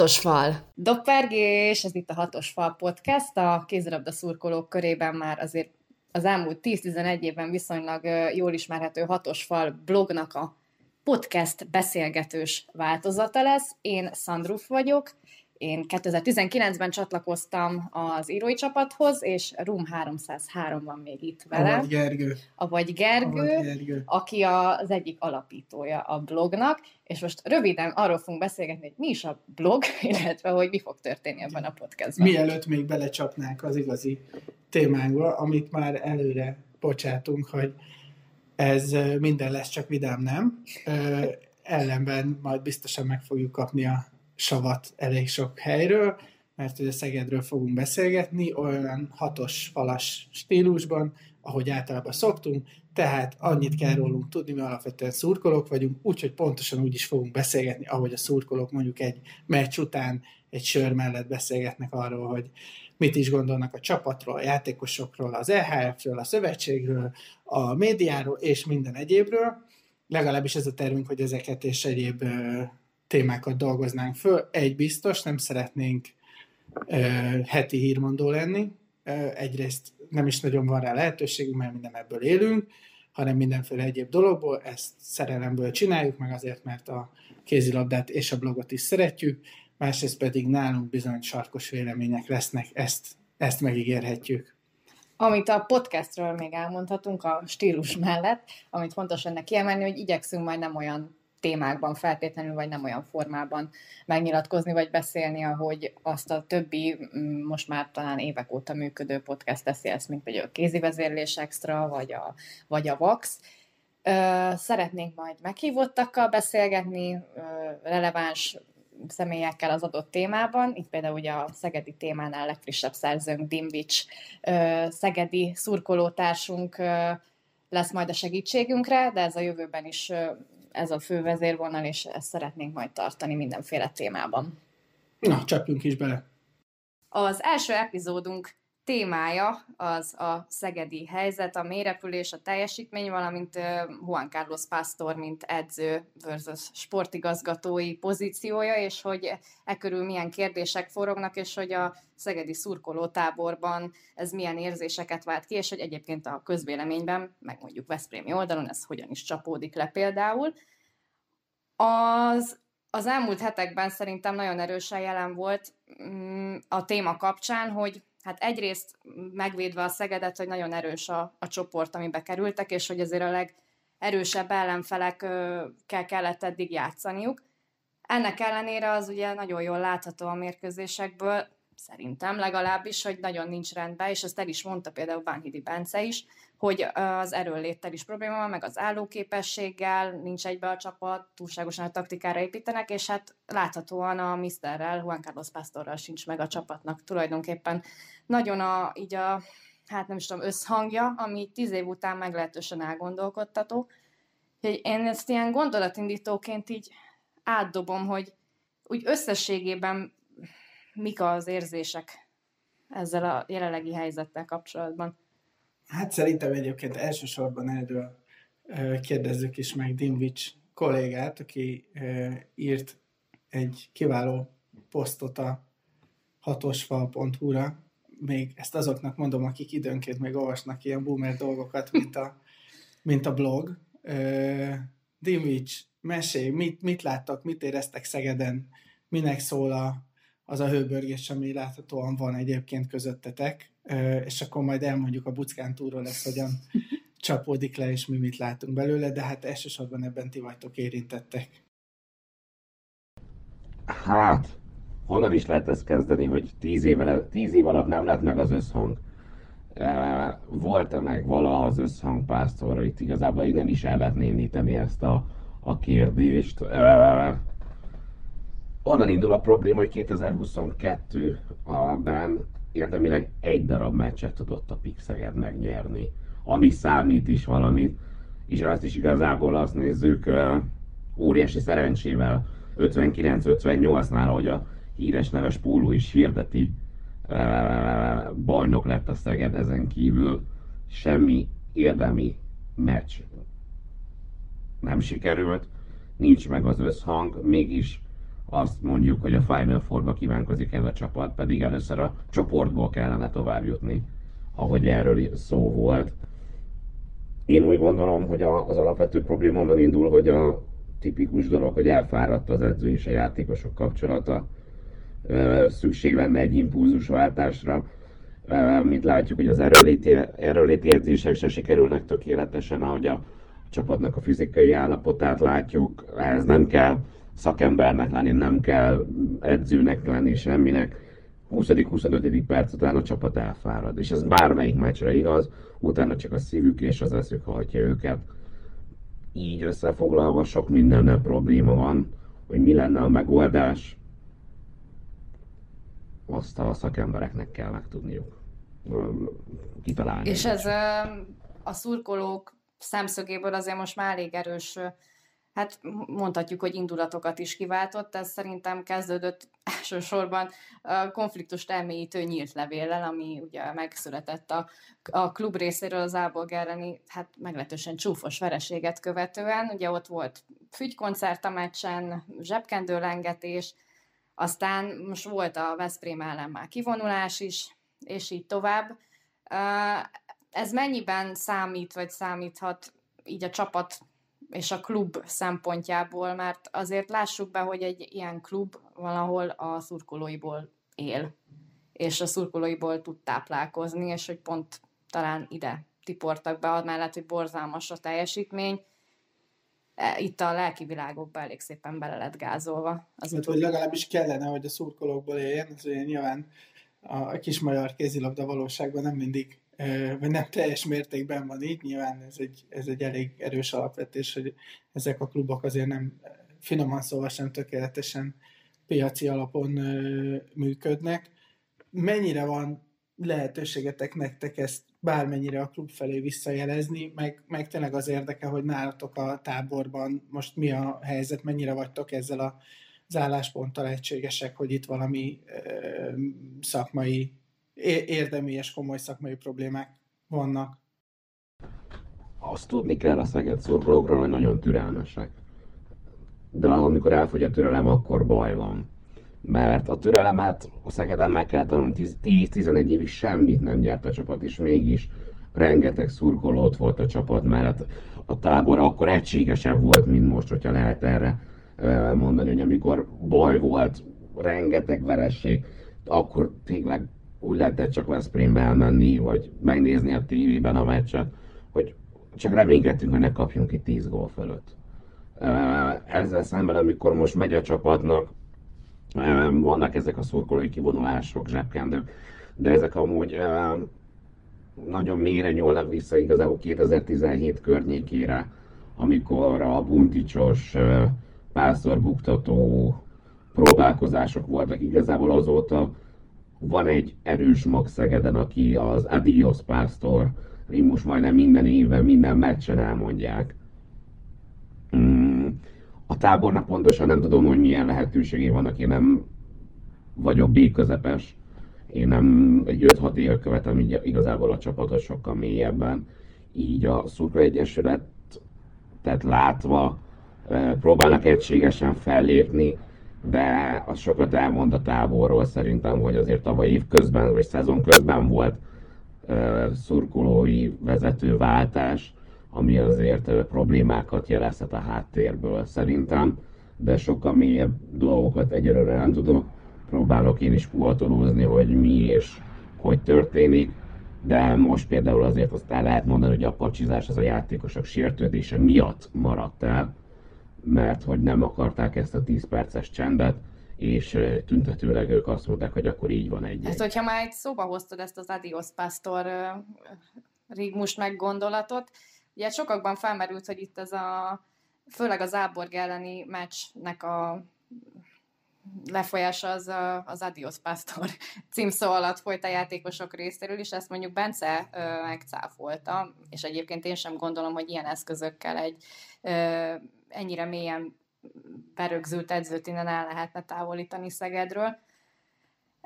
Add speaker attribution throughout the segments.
Speaker 1: Hatos fal.
Speaker 2: Doppergés, ez itt a Hatos fal podcast. A kézilabda szurkolók körében már azért az elmúlt 10-11 évben viszonylag jól ismerhető Hatos fal blognak a podcast beszélgetős változata lesz. Én Szandruf vagyok, én 2019-ben csatlakoztam az írói csapathoz, és Room 303 van még itt vele.
Speaker 3: Avagy Gergő.
Speaker 2: Avagy Gergő,
Speaker 3: Avagy Gergő.
Speaker 2: aki az egyik alapítója a blognak, és most röviden arról fogunk beszélgetni, hogy mi is a blog, illetve hogy mi fog történni ebben a podcastban.
Speaker 3: Mielőtt még belecsapnánk az igazi témánkba, amit már előre bocsátunk, hogy ez minden lesz, csak vidám nem. Ö, Ellenben majd biztosan meg fogjuk kapni a savat elég sok helyről, mert ugye Szegedről fogunk beszélgetni, olyan hatos falas stílusban, ahogy általában szoktunk, tehát annyit kell rólunk tudni, mi alapvetően szurkolók vagyunk, úgyhogy pontosan úgy is fogunk beszélgetni, ahogy a szurkolók mondjuk egy meccs után egy sör mellett beszélgetnek arról, hogy mit is gondolnak a csapatról, a játékosokról, az EHF-ről, a szövetségről, a médiáról és minden egyébről. Legalábbis ez a tervünk, hogy ezeket és egyéb témákat dolgoznánk föl. Egy biztos, nem szeretnénk ö, heti hírmondó lenni. Ö, egyrészt nem is nagyon van rá lehetőségünk, mert mi nem ebből élünk, hanem mindenféle egyéb dologból. Ezt szerelemből csináljuk, meg azért, mert a kézilabdát és a blogot is szeretjük. Másrészt pedig nálunk bizony sarkos vélemények lesznek, ezt, ezt megígérhetjük.
Speaker 2: Amit a podcastről még elmondhatunk a stílus mellett, amit fontos ennek kiemelni, hogy igyekszünk majd nem olyan témákban feltétlenül, vagy nem olyan formában megnyilatkozni, vagy beszélni, ahogy azt a többi, mm, most már talán évek óta működő podcast teszi ezt, mint például a kézi vezérlés extra, vagy a, vagy a Vax. Ö, Szeretnénk majd meghívottakkal beszélgetni, releváns személyekkel az adott témában. Itt például ugye a szegedi témánál legfrissebb szerzőnk Dimvics szegedi szurkolótársunk lesz majd a segítségünkre, de ez a jövőben is ez a fő vezérvonal, és ezt szeretnénk majd tartani mindenféle témában.
Speaker 3: Na, csapjunk is bele.
Speaker 2: Az első epizódunk témája az a szegedi helyzet, a mélyrepülés, a teljesítmény, valamint Juan Carlos Pastor, mint edző versus sportigazgatói pozíciója, és hogy e körül milyen kérdések forognak, és hogy a szegedi szurkolótáborban ez milyen érzéseket vált ki, és hogy egyébként a közvéleményben, meg mondjuk Veszprémi oldalon ez hogyan is csapódik le például. Az az elmúlt hetekben szerintem nagyon erősen jelen volt mm, a téma kapcsán, hogy hát egyrészt megvédve a Szegedet, hogy nagyon erős a, a csoport, amibe kerültek, és hogy azért a legerősebb ellenfelekkel kellett eddig játszaniuk. Ennek ellenére az ugye nagyon jól látható a mérkőzésekből, szerintem legalábbis, hogy nagyon nincs rendben, és ezt el is mondta például Bánhidi Bence is, hogy az erőnléttel is probléma van, meg az állóképességgel, nincs egybe a csapat, túlságosan a taktikára építenek, és hát láthatóan a Misterrel, Juan Carlos Pastorral sincs meg a csapatnak tulajdonképpen. Nagyon a, így a, hát nem is tudom, összhangja, ami tíz év után meglehetősen elgondolkodtató. Úgyhogy én ezt ilyen gondolatindítóként így átdobom, hogy úgy összességében mik az érzések ezzel a jelenlegi helyzettel kapcsolatban.
Speaker 3: Hát szerintem egyébként elsősorban erről kérdezzük is meg Dimvics kollégát, aki írt egy kiváló posztot a hatosfal.hu-ra. Még ezt azoknak mondom, akik időnként még olvasnak ilyen boomer dolgokat, mint a, mint a blog. Dimvics, mesélj, mit, mit láttak, mit éreztek Szegeden, minek szól a, az a hőbörgés, ami láthatóan van egyébként közöttetek, és akkor majd elmondjuk a Buckán túról lesz, hogyan csapódik le, és mi mit látunk belőle, de hát elsősorban ebben ti vagytok érintettek.
Speaker 4: Hát, honnan is lehet ezt kezdeni, hogy tíz, éve, tíz év alatt nem lett meg az összhang? Volt-e meg valaha az összhang pásztorra? Itt igazából innen is el lehetném nyitani ezt a, a kérdést. Onnan indul a probléma, hogy 2022-ben érdemileg egy darab meccset tudott a Pixeged megnyerni, ami számít is valamit, és azt is igazából azt nézzük, óriási szerencsével 59-58-nál, ahogy a híres neves póló is hirdeti, bajnok lett a Szeged ezen kívül, semmi érdemi meccs nem sikerült, nincs meg az összhang, mégis azt mondjuk, hogy a Final Four-ba kívánkozik ez a csapat, pedig először a csoportból kellene tovább jutni, ahogy erről szó volt. Én úgy gondolom, hogy az alapvető probléma onnan indul, hogy a tipikus dolog, hogy elfáradt az edző és a játékosok kapcsolata. Szükség lenne egy impulzusváltásra. Mint látjuk, hogy az erőléti, erőléti edzések se sikerülnek tökéletesen, ahogy a csapatnak a fizikai állapotát látjuk. Ehhez nem kell szakembernek lenni, nem kell edzőnek lenni, semminek. 20.-25. perc után a csapat elfárad, és ez bármelyik meccsre igaz, utána csak a szívük és az eszük hajtja őket. Így összefoglalva sok mindennel probléma van, hogy mi lenne a megoldás, azt a szakembereknek kell megtudniuk kitalálni.
Speaker 2: És ez a szurkolók szemszögéből azért most már elég erős hát mondhatjuk, hogy indulatokat is kiváltott, ez szerintem kezdődött elsősorban a konfliktust elmélyítő nyílt levéllel, ami ugye megszületett a, a klub részéről az Ábolg hát meglehetősen csúfos vereséget követően. Ugye ott volt fügykoncert a meccsen, zsebkendőlengetés, aztán most volt a Veszprém ellen már kivonulás is, és így tovább. Ez mennyiben számít, vagy számíthat így a csapat és a klub szempontjából, mert azért lássuk be, hogy egy ilyen klub valahol a szurkolóiból él, és a szurkolóiból tud táplálkozni, és hogy pont talán ide tiportak be, mellett, hogy borzalmas a teljesítmény, e, itt a lelki világokba elég szépen bele lett gázolva.
Speaker 3: Az hát, hogy legalábbis kellene, hogy a szurkolókból éljen, az ugye nyilván a kis magyar kézilabda valóságban nem mindig vagy nem teljes mértékben van így, nyilván ez egy, ez egy elég erős alapvetés, hogy ezek a klubok azért nem, finoman szóval sem tökéletesen piaci alapon működnek. Mennyire van lehetőségetek nektek ezt bármennyire a klub felé visszajelezni, meg, meg tényleg az érdeke, hogy nálatok a táborban most mi a helyzet, mennyire vagytok ezzel a, az állásponttal egységesek, hogy itt valami ö, szakmai érdemi és komoly szakmai problémák vannak.
Speaker 4: Azt tudni kell a Szeged szurkolókról, hogy nagyon türelmesek. De amikor elfogy a türelem, akkor baj van. Mert a türelemet a Szegeden meg kell tanulni 10-11 évig semmit nem gyert a csapat, és mégis rengeteg szurkoló ott volt a csapat mellett. A tábor akkor egységesebb volt, mint most, hogyha lehet erre mondani, hogy amikor baj volt, rengeteg veresség, akkor tényleg úgy lehetett csak Veszprémbe elmenni, vagy megnézni a tévében a meccset, hogy csak reménykedtünk, hogy ne kapjunk itt 10 gól fölött. Ezzel szemben, amikor most megy a csapatnak, vannak ezek a szurkolói kivonulások, zsebkendők, de ezek amúgy nagyon mélyre nyúlnak vissza igazából 2017 környékére, amikor a bunticsos, párszor buktató próbálkozások voltak igazából azóta van egy erős mag Szegeden, aki az Adios Pásztor, most majdnem minden évben, minden meccsen elmondják. Mm, a tábornak pontosan nem tudom, hogy milyen lehetőségé vannak, én nem vagyok B-közepes, én nem egy 5-6 év követem így igazából a csapatot sokkal mélyebben, így a Szurka Egyesület, tehát látva eh, próbálnak egységesen fellépni, de az sokat elmond a távolról szerintem, hogy azért tavaly év közben, vagy szezon közben volt uh, szurkolói vezetőváltás, ami azért uh, problémákat jelezhet a háttérből szerintem, de sokkal mélyebb dolgokat egyelőre nem tudok. Próbálok én is puhatolózni, hogy mi és hogy történik, de most például azért azt el lehet mondani, hogy a pacsizás az a játékosok sértődése miatt maradt el, mert hogy nem akarták ezt a 10 perces csendet, és tüntetőleg ők azt mondták, hogy akkor így van egy.
Speaker 2: Hát, hogyha már egy szóba hoztad ezt az Adios Pastor rigmus meggondolatot, ugye sokakban felmerült, hogy itt ez a főleg az Áborg elleni meccsnek a lefolyása az a, az Adios Pastor címszó alatt folyt a játékosok részéről, és ezt mondjuk Bence megcáfolta, és egyébként én sem gondolom, hogy ilyen eszközökkel egy ö, ennyire mélyen berögzült edzőt innen el lehetne távolítani Szegedről.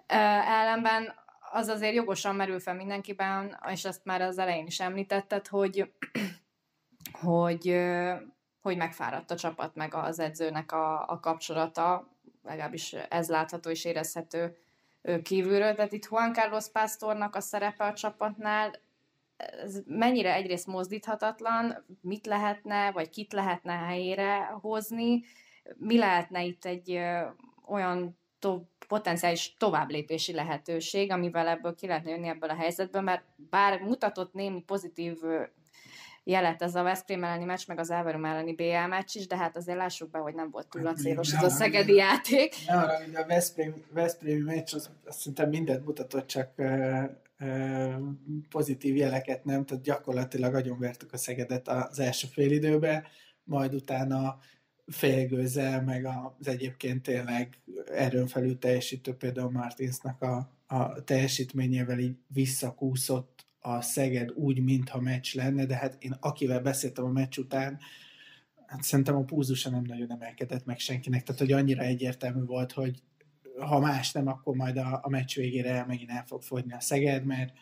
Speaker 2: Ellenben az azért jogosan merül fel mindenkiben, és ezt már az elején is említetted, hogy, hogy, hogy megfáradt a csapat meg az edzőnek a, a kapcsolata. legalábbis ez látható és érezhető kívülről. Tehát itt Juan Carlos Pásztornak a szerepe a csapatnál ez mennyire egyrészt mozdíthatatlan, mit lehetne, vagy kit lehetne helyére hozni, mi lehetne itt egy olyan to- potenciális továbblépési lehetőség, amivel ebből ki lehetne jönni ebből a helyzetből, mert bár mutatott némi pozitív jelet ez a Veszprém elleni meccs, meg az Áverum elleni BL meccs is, de hát azért lássuk be, hogy nem volt túl hát, acélos ez a szegedi játék.
Speaker 3: Ne arra, hogy a Veszprém, Veszprémi meccs, az, azt szerintem mindent mutatott, csak pozitív jeleket nem, tehát gyakorlatilag agyonvertük a Szegedet az első félidőbe, majd utána félgőzzel, meg az egyébként tényleg erőn felül teljesítő például Martinsnak a, a teljesítményével így visszakúszott a Szeged úgy, mintha meccs lenne, de hát én akivel beszéltem a meccs után, hát szerintem a púzusa nem nagyon emelkedett meg senkinek, tehát hogy annyira egyértelmű volt, hogy ha más nem, akkor majd a, a meccs végére megint el fog fogyni a Szeged, mert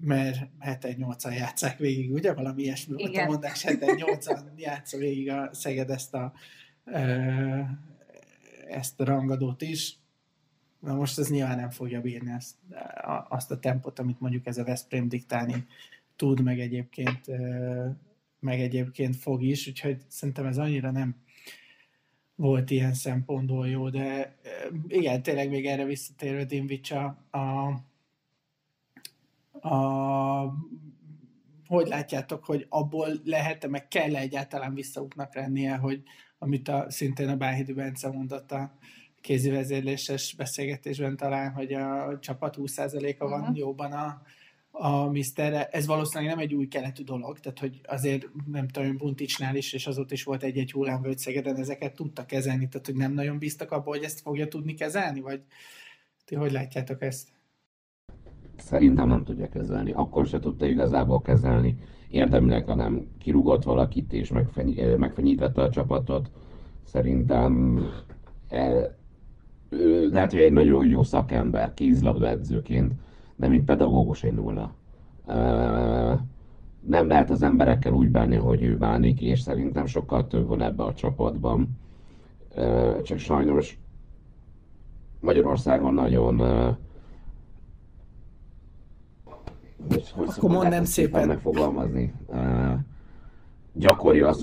Speaker 3: mert 7-8-an játszák végig, ugye? Valami ilyesmi volt a mondás, 7-8-an játsza végig a Szeged ezt a, ezt a rangadót is. Na most ez nyilván nem fogja bírni ezt, azt a tempot, amit mondjuk ez a Veszprém diktálni tud, meg egyébként, meg egyébként fog is, úgyhogy szerintem ez annyira nem volt ilyen szempontból jó, de igen, tényleg még erre visszatérve Dimvics a, a, a hogy látjátok, hogy abból lehet meg kell egyáltalán visszaútnak lennie, hogy amit a, szintén a Báhidi Bence mondott a kézi vezérléses beszélgetésben talán, hogy a csapat 20%-a van uh-huh. jóban a, a Misterre. Ez valószínűleg nem egy új keletű dolog, tehát hogy azért nem tudom, Bunticsnál is, és azóta is volt egy-egy hullámvölgy Szegeden, ezeket tudta kezelni, tehát hogy nem nagyon bíztak abban, hogy ezt fogja tudni kezelni, vagy ti hogy látjátok ezt?
Speaker 4: Szerintem nem tudja kezelni. Akkor se tudta igazából kezelni. Érdemileg, hanem kirúgott valakit és megfeny- megfenyítette a csapatot. Szerintem el, lehet, hogy egy nagyon jó szakember kézlabda edzőként, de mint pedagógus nulla. Nem lehet az emberekkel úgy bánni, hogy ő bánik, és szerintem sokkal több van ebbe a csapatban. Csak sajnos Magyarországon nagyon
Speaker 3: hogy Akkor mondd nem szépen.
Speaker 4: Megfogalmazni. gyakori az,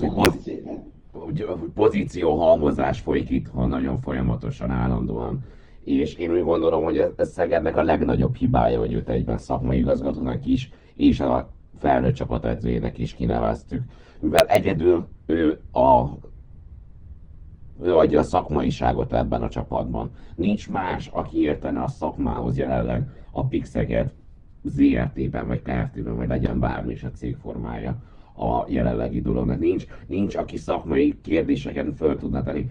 Speaker 4: hogy pozíció halmozás folyik itt, ha nagyon folyamatosan, állandóan. És én úgy gondolom, hogy ez Szegednek a legnagyobb hibája, hogy őt egyben szakmai igazgatónak is, és a felnőtt csapatedzőjének is kineveztük. Mivel egyedül ő a ő adja a szakmaiságot ebben a csapatban. Nincs más, aki értene a szakmához jelenleg a Pixeget ZRT-ben, vagy Kft-ben, vagy legyen bármi is a cég formája a jelenlegi dolognak. Nincs, nincs aki szakmai kérdéseken föl tudna tenni.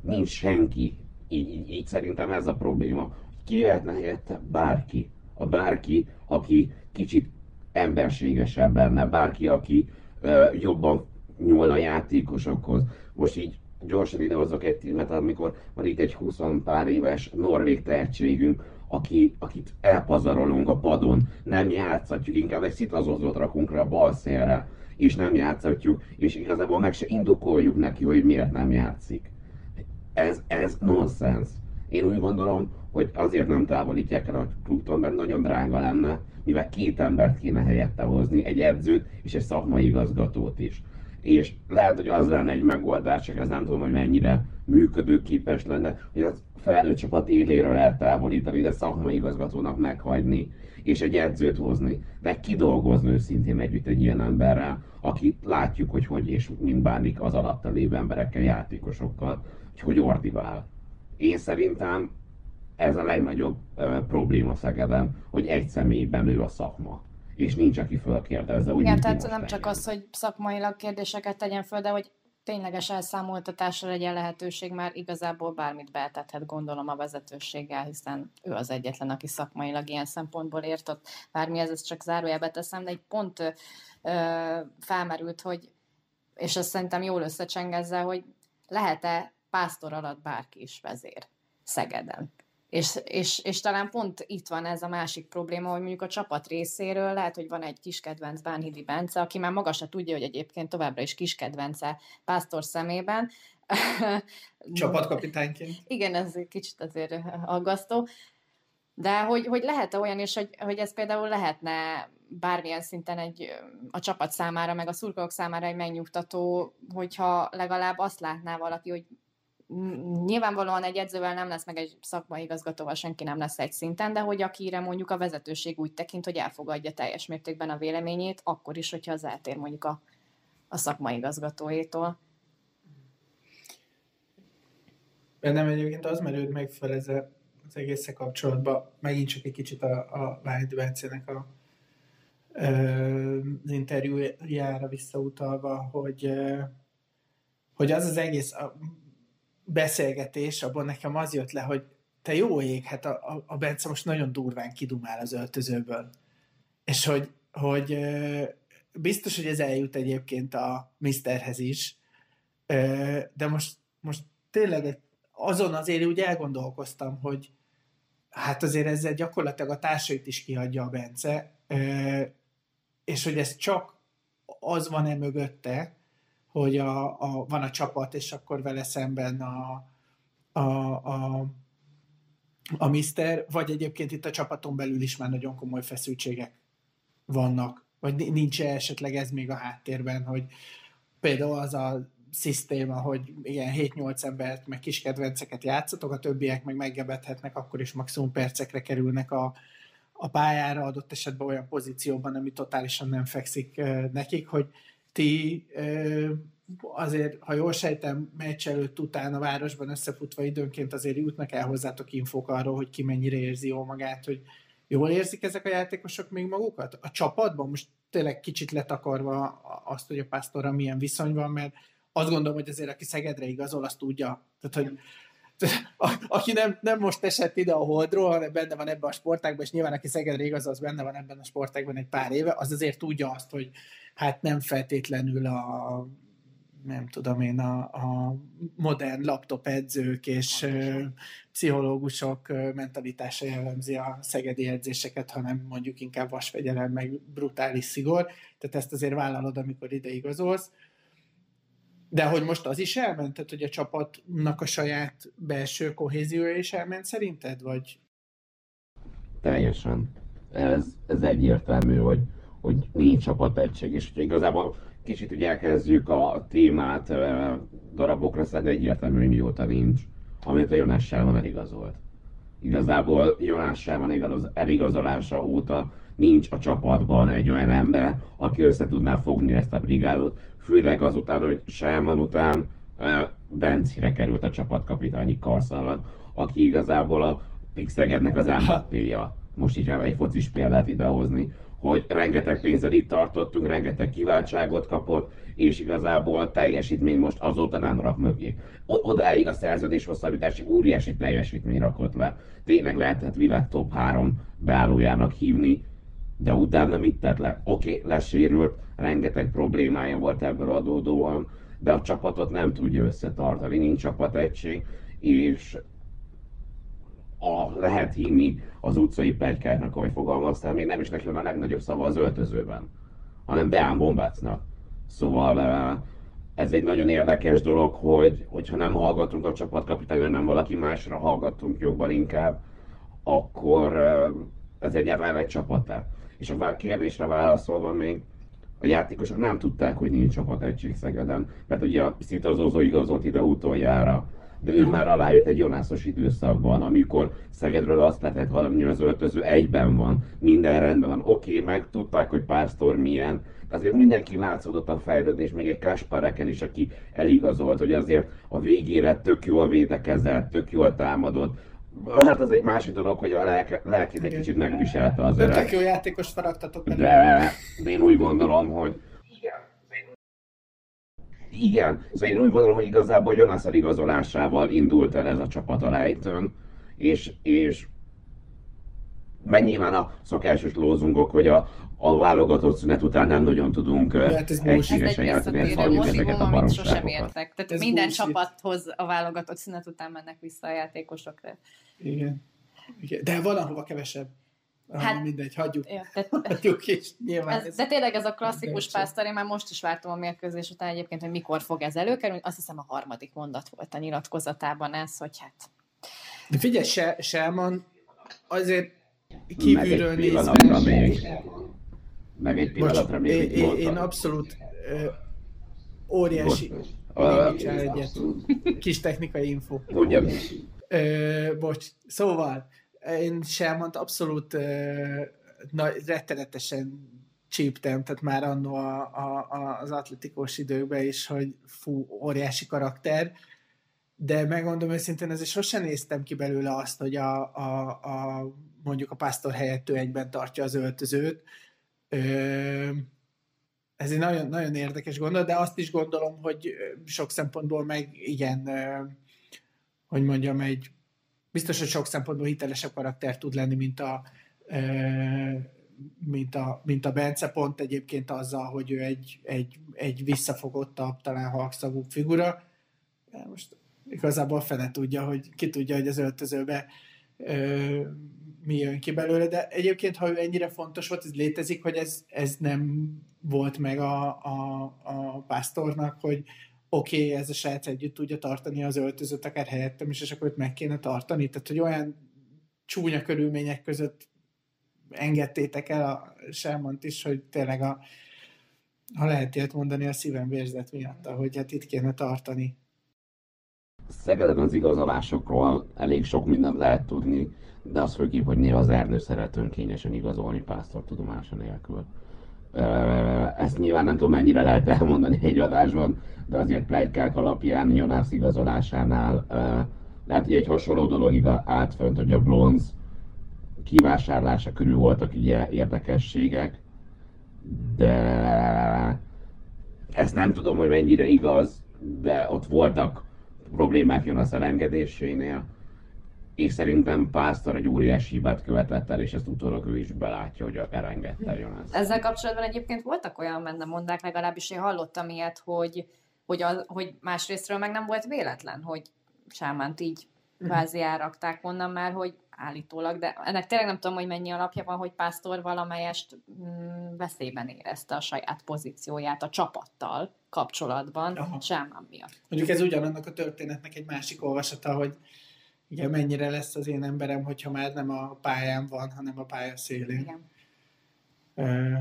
Speaker 4: Nincs senki. Így, így, így szerintem ez a probléma. Ki lehetne helyette? Bárki. A bárki, aki kicsit emberségesebb benne, bárki, aki ö, jobban nyúl a játékosokhoz. Most így gyorsan idehozok egy tímet, amikor van itt egy 20 pár éves norvég tehetségünk, aki, akit elpazarolunk a padon, nem játszatjuk, inkább egy szitazozót rakunk rá a bal szélre, és nem játszatjuk, és igazából meg se indokoljuk neki, hogy miért nem játszik. Ez, ez nonsens. Én úgy gondolom, hogy azért nem távolítják el a klubtól, mert nagyon drága lenne, mivel két embert kéne helyette hozni, egy edzőt és egy szakmai igazgatót is. És lehet, hogy az lenne egy megoldás, csak ez nem tudom, hogy mennyire működőképes lenne, hogy az felnőtt csapat éléről eltávolítani, de szakmai igazgatónak meghagyni, és egy edzőt hozni, de kidolgozni őszintén együtt egy ilyen emberrel, akit látjuk, hogy hogy és mind bánik az alatta lévő emberekkel, játékosokkal, hogy hogy ordivál. Én szerintem ez a legnagyobb uh, probléma Szegeden, hogy egy személyben ő a szakma és nincs, aki fölkérdezze.
Speaker 2: Igen, tehát nem csak az, hogy szakmailag kérdéseket tegyen föl, de hogy tényleges elszámoltatásra legyen lehetőség, már igazából bármit betethet, gondolom a vezetőséggel, hiszen ő az egyetlen, aki szakmailag ilyen szempontból értott. Bármi ez, ezt csak zárójelbe teszem, de egy pont ö, felmerült, hogy, és azt szerintem jól összecsengezze, hogy lehet-e pásztor alatt bárki is vezér Szegeden. És, és, és talán pont itt van ez a másik probléma, hogy mondjuk a csapat részéről lehet, hogy van egy kis kedvenc Bánhidi Bence, aki már maga se tudja, hogy egyébként továbbra is kis kedvence Pásztor szemében,
Speaker 3: Csapatkapitányként.
Speaker 2: Igen, ez egy kicsit azért aggasztó. De hogy, hogy lehet-e olyan is, hogy, hogy ez például lehetne bármilyen szinten egy, a csapat számára, meg a szurkolók számára egy megnyugtató, hogyha legalább azt látná valaki, hogy nyilvánvalóan egy edzővel nem lesz, meg egy szakmai igazgatóval senki nem lesz egy szinten, de hogy akire mondjuk a vezetőség úgy tekint, hogy elfogadja teljes mértékben a véleményét, akkor is, hogyha az eltér mondjuk a, a szakmai igazgatóétól.
Speaker 3: Bennem egyébként az merült meg fel ez a, az egész kapcsolatban, megint csak egy kicsit a, a Bencének a, az interjújára visszautalva, hogy, hogy az az egész beszélgetés, abban nekem az jött le, hogy te jó ég, hát a, a, a Bence most nagyon durván kidumál az öltözőből. És hogy, hogy biztos, hogy ez eljut egyébként a Misterhez is, de most, most tényleg azon azért úgy elgondolkoztam, hogy hát azért ezzel gyakorlatilag a társait is kihagyja a Bence, és hogy ez csak az van-e mögötte, hogy a, a, van a csapat, és akkor vele szemben a, a, a, a Mister, vagy egyébként itt a csapaton belül is már nagyon komoly feszültségek vannak, vagy nincs -e esetleg ez még a háttérben, hogy például az a szisztéma, hogy igen, 7-8 embert, meg kis kedvenceket játszatok, a többiek meg meggebethetnek, akkor is maximum percekre kerülnek a, a pályára, adott esetben olyan pozícióban, ami totálisan nem fekszik nekik, hogy ti azért, ha jól sejtem, meccs előtt után a városban összefutva időnként azért jutnak el hozzátok infók arról, hogy ki mennyire érzi jól magát, hogy jól érzik ezek a játékosok még magukat? A csapatban most tényleg kicsit letakarva azt, hogy a pásztorra milyen viszony van, mert azt gondolom, hogy azért aki Szegedre igazol, azt tudja. Tehát, hogy a, aki nem, nem most esett ide a Holdról, hanem benne van ebben a sportágban, és nyilván aki Szegedre igazol, az benne van ebben a sportágban egy pár éve, az azért tudja azt, hogy hát nem feltétlenül a nem tudom én, a, a modern laptop edzők és ö, pszichológusok ö, mentalitása jellemzi a szegedi edzéseket, hanem mondjuk inkább vasfegyelem, meg brutális szigor. Tehát ezt azért vállalod, amikor ide igazolsz. De hogy most az is elment? Tehát, hogy a csapatnak a saját belső kohéziója is elment szerinted? Vagy?
Speaker 4: Teljesen. Ez, ez egyértelmű, hogy, hogy nincs egység, és hogy igazából kicsit ugye elkezdjük a témát darabokra szedni, egyértelmű, hogy mióta nincs, amit a Jonás Selman eligazolt. Igazából Jonás Selman igaz, eligazolása óta nincs a csapatban egy olyan ember, aki össze tudná fogni ezt a brigádot, főleg azután, hogy Selman után Bencire került a csapatkapitányi karszalalat, aki igazából a Pixegednek az mvp Most így egy focis példát idehozni, hogy rengeteg pénzzel itt tartottunk, rengeteg kiváltságot kapott, és igazából teljesítmény most azóta nem rak mögé. Odáig a szerződés hosszabbítási óriási teljesítmény rakott le. Tényleg lehetett világ top 3 beállójának hívni, de utána mit tett le? Oké, okay, lesérült, rengeteg problémája volt ebből adódóan, de a csapatot nem tudja összetartani, nincs csapategység, és a, lehet hinni az utcai pegykáknak, ahogy fogalmaztál, még nem is neki van a legnagyobb szava az öltözőben, hanem Beán Bombácnak. Szóval eh, ez egy nagyon érdekes dolog, hogy hogyha nem hallgatunk a csapatkapitányra, nem valaki másra hallgatunk jobban inkább, akkor eh, ez egyáltalán egy csapat És a kérdésre válaszolva még, a játékosok nem tudták, hogy nincs csapat egység Szegeden, mert ugye szinte az Ozó igazolt ide utoljára de ő már alájött egy Jonászos időszakban, amikor Szegedről azt lehetett valami, az öltöző egyben van, minden rendben van, oké, okay, meg tudták, hogy Pásztor milyen, azért mindenki látszódott a fejlődés, még egy Kaspareken is, aki eligazolt, hogy azért a végére tök jól védekezett, tök jól támadott, Hát az egy másik dolog, hogy a lelke, lelkét egy kicsit megviselte az
Speaker 3: öreg. Tök jó játékos faragtatok
Speaker 4: De, de én úgy gondolom, hogy igen, szóval én úgy gondolom, hogy igazából Jonas igazolásával indult el ez a csapat a lejtőn, és, és meg nyilván a szokásos lózungok, hogy a, a válogatott szünet után nem nagyon tudunk hát egységesen játszani, ezt halljuk ezeket a baromságokat.
Speaker 2: Sosem értek. Tehát ez minden bullshit. csapathoz a válogatott szünet után mennek vissza a játékosok.
Speaker 3: Igen. Igen. De valahova kevesebb. Hát, hát mindegy, hagyjuk,
Speaker 2: ja, de,
Speaker 3: hagyjuk is. Nyilván
Speaker 2: ez, ez de tényleg ez a klasszikus pásztor, én már most is vártam a mérkőzés után egyébként, hogy mikor fog ez előkerülni. Azt hiszem a harmadik mondat volt a nyilatkozatában ez, hogy hát...
Speaker 3: De figyelj, Selman azért kívülről nézve...
Speaker 4: Meg egy pillanatra
Speaker 3: Bocs, még én, én abszolút ö, óriási uh, egyet. Kis technikai info.
Speaker 4: Ugyan.
Speaker 3: Ö, bocs, szóval én Selmant abszolút ö, na, rettenetesen csíptem, tehát már annó a, a, az atletikos időkben is, hogy fú, óriási karakter, de megmondom őszintén, ezért sosem néztem ki belőle azt, hogy a, a, a mondjuk a pásztor helyett ő egyben tartja az öltözőt. Ez egy nagyon, nagyon érdekes gondolat, de azt is gondolom, hogy sok szempontból meg igen, hogy mondjam, egy biztos, hogy sok szempontból hitelesebb karakter tud lenni, mint a, mint a, mint a Bence, pont egyébként azzal, hogy ő egy, egy, egy visszafogottabb, talán halkszagú figura. Most igazából fene tudja, hogy ki tudja, hogy az öltözőbe ö, mi jön ki belőle, de egyébként, ha ő ennyire fontos volt, ez létezik, hogy ez, ez nem volt meg a, a, a pásztornak, hogy oké, okay, ez a srác együtt tudja tartani az öltözőt akár helyettem is, és akkor őt meg kéne tartani. Tehát, hogy olyan csúnya körülmények között engedtétek el a Selmont is, hogy tényleg a, ha lehet ilyet mondani, a szívem vérzett miatt, hogy hát itt kéne tartani.
Speaker 4: Szegeden az igazolásokról elég sok mindent lehet tudni, de az főképp, hogy néha az Ernő szeret önkényesen igazolni pásztor tudomása nélkül. Ezt nyilván nem tudom mennyire lehet elmondani egy adásban, de azért plegykák alapján Jonász igazolásánál lehet, hogy egy hasonló dolog állt fönt, hogy a Blonz kivásárlása körül voltak ugye érdekességek, de ezt nem tudom, hogy mennyire igaz, de ott voltak problémák Jonas elengedésénél, és szerintem Pásztor egy óriási hibát követett el, és ezt utólag ő is belátja, hogy elengedte Jonas.
Speaker 2: Ezzel kapcsolatban egyébként voltak olyan menne mondák, legalábbis én hallottam ilyet, hogy, hogy, az, hogy másrésztről meg nem volt véletlen, hogy Sámánt így mhm. kvázi elrakták onnan már, hogy állítólag, de ennek tényleg nem tudom, hogy mennyi alapja van, hogy Pásztor valamelyest mm, veszélyben érezte a saját pozícióját a csapattal kapcsolatban, Aha. Sámán miatt.
Speaker 3: Mondjuk ez ugyanannak a történetnek egy másik olvasata, hogy igen, mennyire lesz az én emberem, hogyha már nem a pályán van, hanem a pálya szélén. Igen. Uh,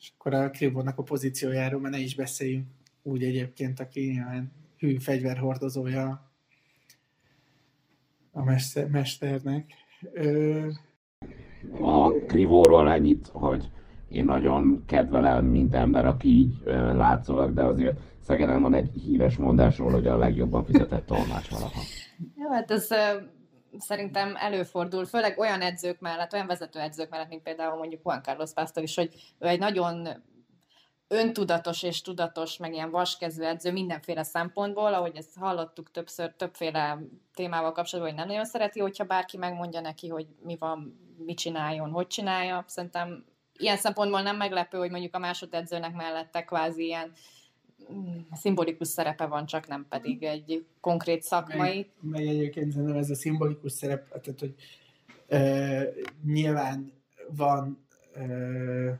Speaker 3: és akkor a Krivónak a pozíciójáról már ne is beszéljünk. Úgy egyébként, aki ilyen hű fegyverhordozója a mesternek.
Speaker 4: A Krivóról ennyit, hogy én nagyon kedvelem mint ember, aki így látszólag, de azért Szegeden van egy híres mondásról, hogy a legjobban fizetett tolmács valaha.
Speaker 2: Jó, hát ez szerintem előfordul, főleg olyan edzők mellett, olyan vezető edzők mellett, mint például mondjuk Juan Carlos Pastor is, hogy ő egy nagyon öntudatos és tudatos, meg ilyen vaskezű edző mindenféle szempontból, ahogy ezt hallottuk többször, többféle témával kapcsolatban, hogy nem nagyon szereti, hogyha bárki megmondja neki, hogy mi van, mit csináljon, hogy csinálja. Szerintem ilyen szempontból nem meglepő, hogy mondjuk a másodedzőnek mellette kvázi ilyen mm, szimbolikus szerepe van, csak nem pedig egy konkrét szakmai.
Speaker 3: Meg, meg egyébként szerintem ez a szimbolikus szerep, tehát hogy ö, nyilván van ö,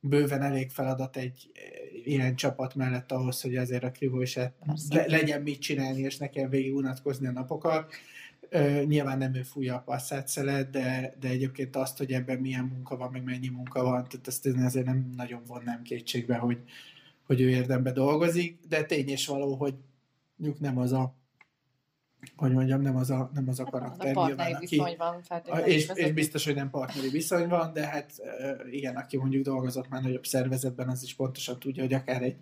Speaker 3: bőven elég feladat egy ilyen csapat mellett ahhoz, hogy azért a Krivó is le, legyen mit csinálni, és nekem végig unatkozni a napokat. Uh, nyilván nem ő fújja a passzát szelet, de, de egyébként azt, hogy ebben milyen munka van, meg mennyi munka van, tehát azt én azért nem nagyon vonnám kétségbe, hogy, hogy ő érdembe dolgozik, de tény és való, hogy mondjuk nem az a hogy mondjam, nem az a, nem az a hát karakter.
Speaker 2: A partneri nyilván, viszony van
Speaker 3: és, és biztos, hogy nem partneri viszony van, de hát igen, aki mondjuk dolgozott már nagyobb szervezetben, az is pontosan tudja, hogy akár egy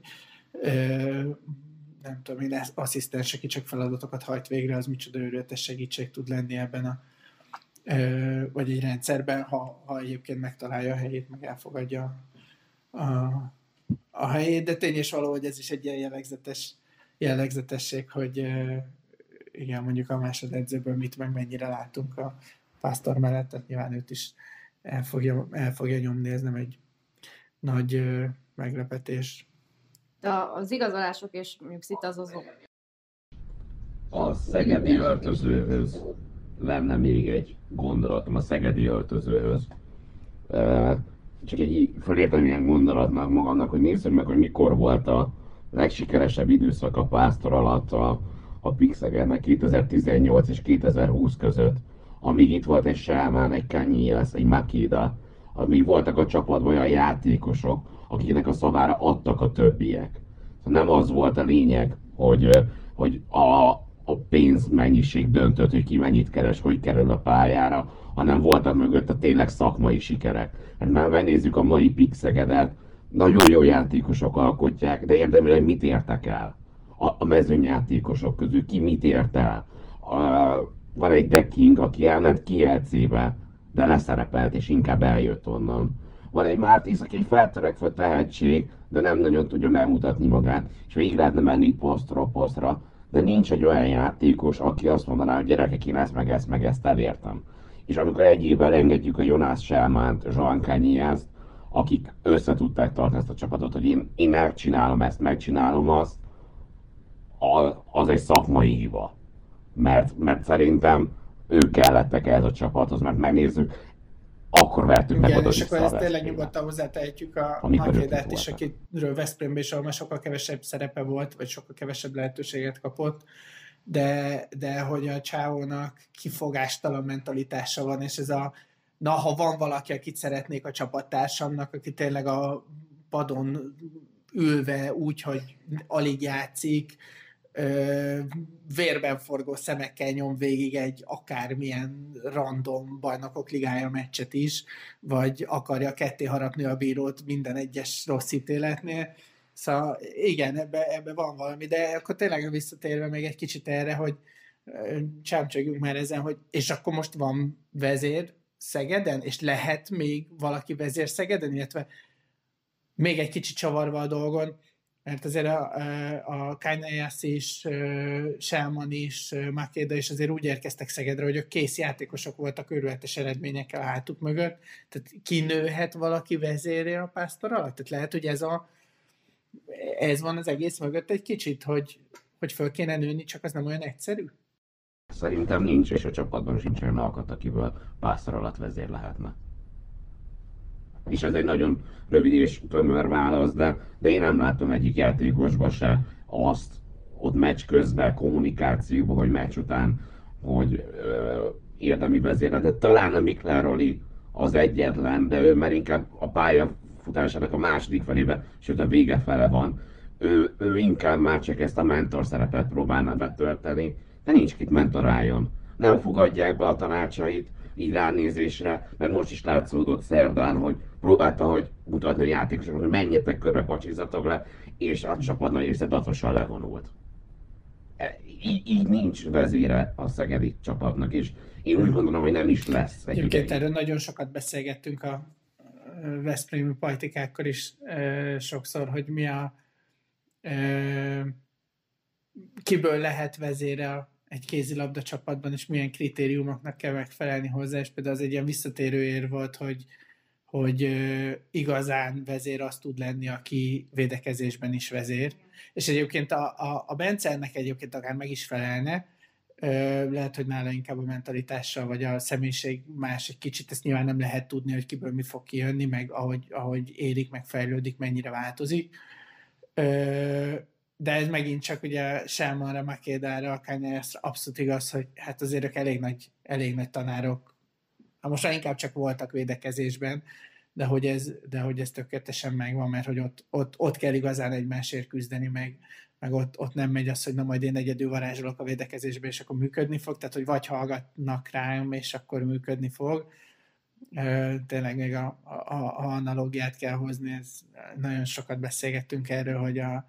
Speaker 3: nem tudom én, asszisztens, aki csak feladatokat hajt végre, az micsoda őrületes segítség tud lenni ebben a vagy egy rendszerben, ha, ha egyébként megtalálja a helyét, meg elfogadja a, a helyét, de tény és való, hogy ez is egy ilyen jellegzetes jellegzetesség, hogy igen, mondjuk a másodedzőből mit meg mennyire látunk a pásztor mellett, tehát nyilván őt is el fogja, el fogja nyomni, ez nem egy nagy ö, meglepetés.
Speaker 2: De az igazolások és mondjuk szit az azok.
Speaker 4: A szegedi öltözőhöz lenne még egy gondolatom a szegedi öltözőhöz. csak egy fölértem ilyen gondolatnak magamnak, hogy nézzük meg, hogy mikor volt a legsikeresebb időszak a pásztor alatt a, a Pixegernek 2018 és 2020 között, amíg itt volt egy Selmán, egy Kanyéles, egy Makida, amíg voltak a csapatban olyan játékosok, akiknek a szavára adtak a többiek. Szóval nem az volt a lényeg, hogy, hogy a, a pénzmennyiség döntött, hogy ki mennyit keres, hogy kerül a pályára, hanem voltak mögött a tényleg szakmai sikerek. Hát már megnézzük a mai Pixegedet, nagyon jó játékosok alkotják, de érdemel, mit értek el a, mezőnyjátékosok közül, ki mit ért el. A, van egy Decking, aki elment kielcébe, de leszerepelt, és inkább eljött onnan. Van egy Mártis, aki egy feltörekvő tehetség, de nem nagyon tudja megmutatni magát, és végig lehetne menni posztról posztra, de nincs egy olyan játékos, aki azt mondaná, hogy gyerekek, én ezt meg ezt meg ezt elértem. És amikor egy évvel engedjük a Jonas Selmánt, Joan Kanyázt, akik össze tudták tartani ezt a csapatot, hogy én, én megcsinálom ezt, megcsinálom azt, az egy szakmai hiba. Mert, mert szerintem ők kellettek ehhez a csapathoz, mert megnézzük, akkor vertünk meg
Speaker 3: oda és akkor ezt tényleg nyugodtan hozzátehetjük a Makédát is, akiről Veszprémben is ahol sokkal kevesebb szerepe volt, vagy sokkal kevesebb lehetőséget kapott, de, de hogy a csávónak kifogástalan mentalitása van, és ez a na, ha van valaki, akit szeretnék a csapattársamnak, aki tényleg a padon ülve úgy, hogy alig játszik, vérben forgó szemekkel nyom végig egy akármilyen random bajnokok ligája meccset is, vagy akarja ketté harapni a bírót minden egyes rossz ítéletnél. Szóval igen, ebbe, ebbe van valami, de akkor tényleg visszatérve még egy kicsit erre, hogy csámcsogjunk már ezen, hogy és akkor most van vezér Szegeden, és lehet még valaki vezér Szegeden, illetve még egy kicsit csavarva a dolgon, mert azért a, a Kányájász is, Selman is, Makéda is azért úgy érkeztek Szegedre, hogy ők kész játékosok voltak őrületes eredményekkel a hátuk mögött. Tehát kinőhet valaki vezérje a pásztor alatt? Tehát lehet, hogy ez, a, ez van az egész mögött egy kicsit, hogy, hogy föl kéne nőni, csak az nem olyan egyszerű?
Speaker 4: Szerintem nincs, és a csapatban sincs olyan alkat, akiből pásztor alatt vezér lehetne és ez egy nagyon rövid és tömör válasz, de, de én nem látom egyik játékosban se azt ott meccs közben, kommunikációban, hogy meccs után, hogy ö, érdemi de talán a Mikleroli az egyetlen, de ő már inkább a pálya futásának a második felébe, sőt a vége fele van. Ő, ő inkább már csak ezt a mentor szerepet próbálna betölteni, de nincs kit mentoráljon. Nem fogadják be a tanácsait, így ránézésre, mert most is látszódott szerdán, hogy próbálta, hogy mutatni a játékosoknak, hogy menjetek körbe, pacsizatok le, és a csapat nagy része datosan levonult. E, így, így nincs vezére a szegedi csapatnak, és én úgy gondolom, hogy nem is lesz.
Speaker 3: Egyébként erről nagyon sokat beszélgettünk a Veszprémi pajtikákkal is e, sokszor, hogy mi a e, kiből lehet vezére egy kézilabda csapatban, és milyen kritériumoknak kell megfelelni hozzá, és például az egy ilyen visszatérő ér volt, hogy, hogy igazán vezér az tud lenni, aki védekezésben is vezér. És egyébként a, a, a Bence ennek egyébként akár meg is felelne, lehet, hogy nála inkább a mentalitással, vagy a személyiség más egy kicsit, ezt nyilván nem lehet tudni, hogy kiből mi fog kijönni, meg ahogy, ahogy érik, meg fejlődik, mennyire változik de ez megint csak ugye Selmanra, Makédára, Kanyászra abszolút igaz, hogy hát azért ők elég nagy, elég nagy tanárok. Most inkább csak voltak védekezésben, de hogy ez, de hogy ez tökéletesen megvan, mert hogy ott, ott, ott kell igazán egymásért küzdeni, meg, meg ott, ott nem megy az, hogy na majd én egyedül varázsolok a védekezésbe, és akkor működni fog, tehát hogy vagy hallgatnak rám, és akkor működni fog. Tényleg még a, a, a analógiát kell hozni, ez nagyon sokat beszélgettünk erről, hogy a,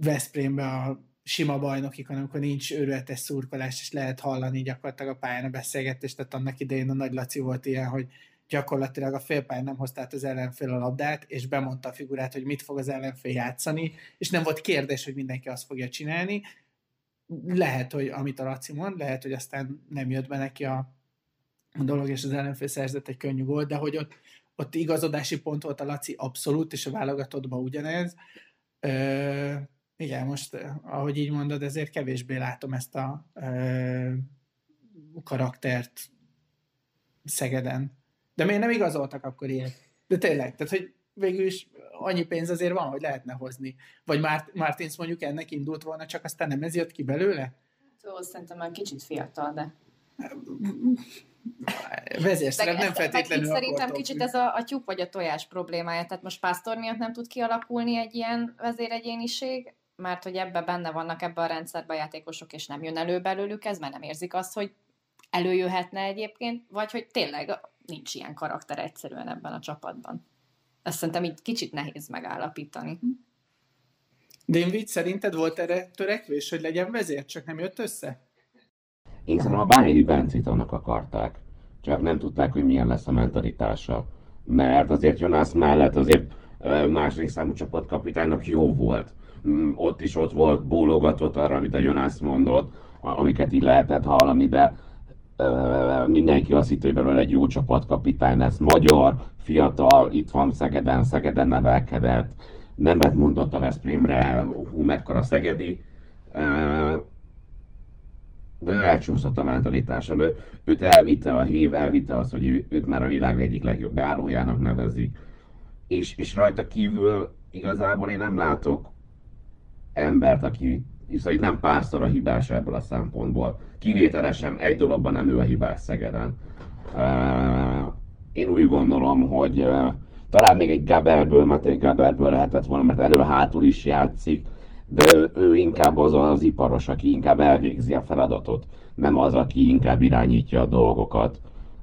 Speaker 3: Veszprémbe a sima bajnokikon, amikor nincs őrületes szurkolás, és lehet hallani gyakorlatilag a pályán a beszélgetést, tehát annak idején a Nagy Laci volt ilyen, hogy gyakorlatilag a félpályán nem hozta át az ellenfél a labdát, és bemondta a figurát, hogy mit fog az ellenfél játszani, és nem volt kérdés, hogy mindenki azt fogja csinálni. Lehet, hogy amit a Laci mond, lehet, hogy aztán nem jött be neki a, dolog, és az ellenfél szerzett egy könnyű volt, de hogy ott, ott igazodási pont volt a Laci abszolút, és a válogatottban ugyanez, Ö, igen, most, ahogy így mondod, ezért kevésbé látom ezt a ö, karaktert Szegeden. De miért nem igazoltak akkor ilyet? De tényleg, tehát hogy végül is annyi pénz azért van, hogy lehetne hozni. Vagy Mart- Martins mondjuk ennek indult volna, csak aztán nem ez jött ki belőle?
Speaker 2: Jó, szerintem már kicsit fiatal, de...
Speaker 3: Vezérszerep nem feltétlenül
Speaker 2: meg Szerintem kicsit ez a, a tyúk vagy a tojás problémája. Tehát most Pásztor miatt nem tud kialakulni egy ilyen vezéregyéniség, mert hogy ebbe benne vannak ebbe a rendszerbe a játékosok, és nem jön elő belőlük ez, mert nem érzik azt, hogy előjöhetne egyébként, vagy hogy tényleg nincs ilyen karakter egyszerűen ebben a csapatban. Ezt szerintem így kicsit nehéz megállapítani.
Speaker 3: Dinvid, szerinted volt erre törekvés, hogy legyen vezér, csak nem jött össze?
Speaker 4: Én szerintem a Bányi Bencét annak akarták, csak nem tudták, hogy milyen lesz a mentalitása. Mert azért Jonas mellett azért második számú csapatkapitánynak jó volt. Mm, Ott is ott volt, bólogatott arra, amit a Jonas mondott, amiket így lehetett hallani, de mindenki azt hitt, hogy belőle egy jó csapatkapitány lesz. Magyar, fiatal, itt van Szegeden, Szegeden nevelkedett, nemet mondott a Veszprémre, hú, mekkora Szegedi. De elcsúszott a mentalitása. Ő, őt elvitte a hív, elvitte azt, hogy őt már a világ egyik legjobb beállójának nevezik. És, és rajta kívül igazából én nem látok embert, aki hiszen itt nem párszor a hibás ebből a szempontból. Kivételesen egy dologban nem ő a hibás Szegeden. Én úgy gondolom, hogy talán még egy Gaberből, Matej Gaberből lehetett volna, mert elő-hátul is játszik, de ő inkább az az iparos, aki inkább elvégzi a feladatot, nem az, aki inkább irányítja a dolgokat.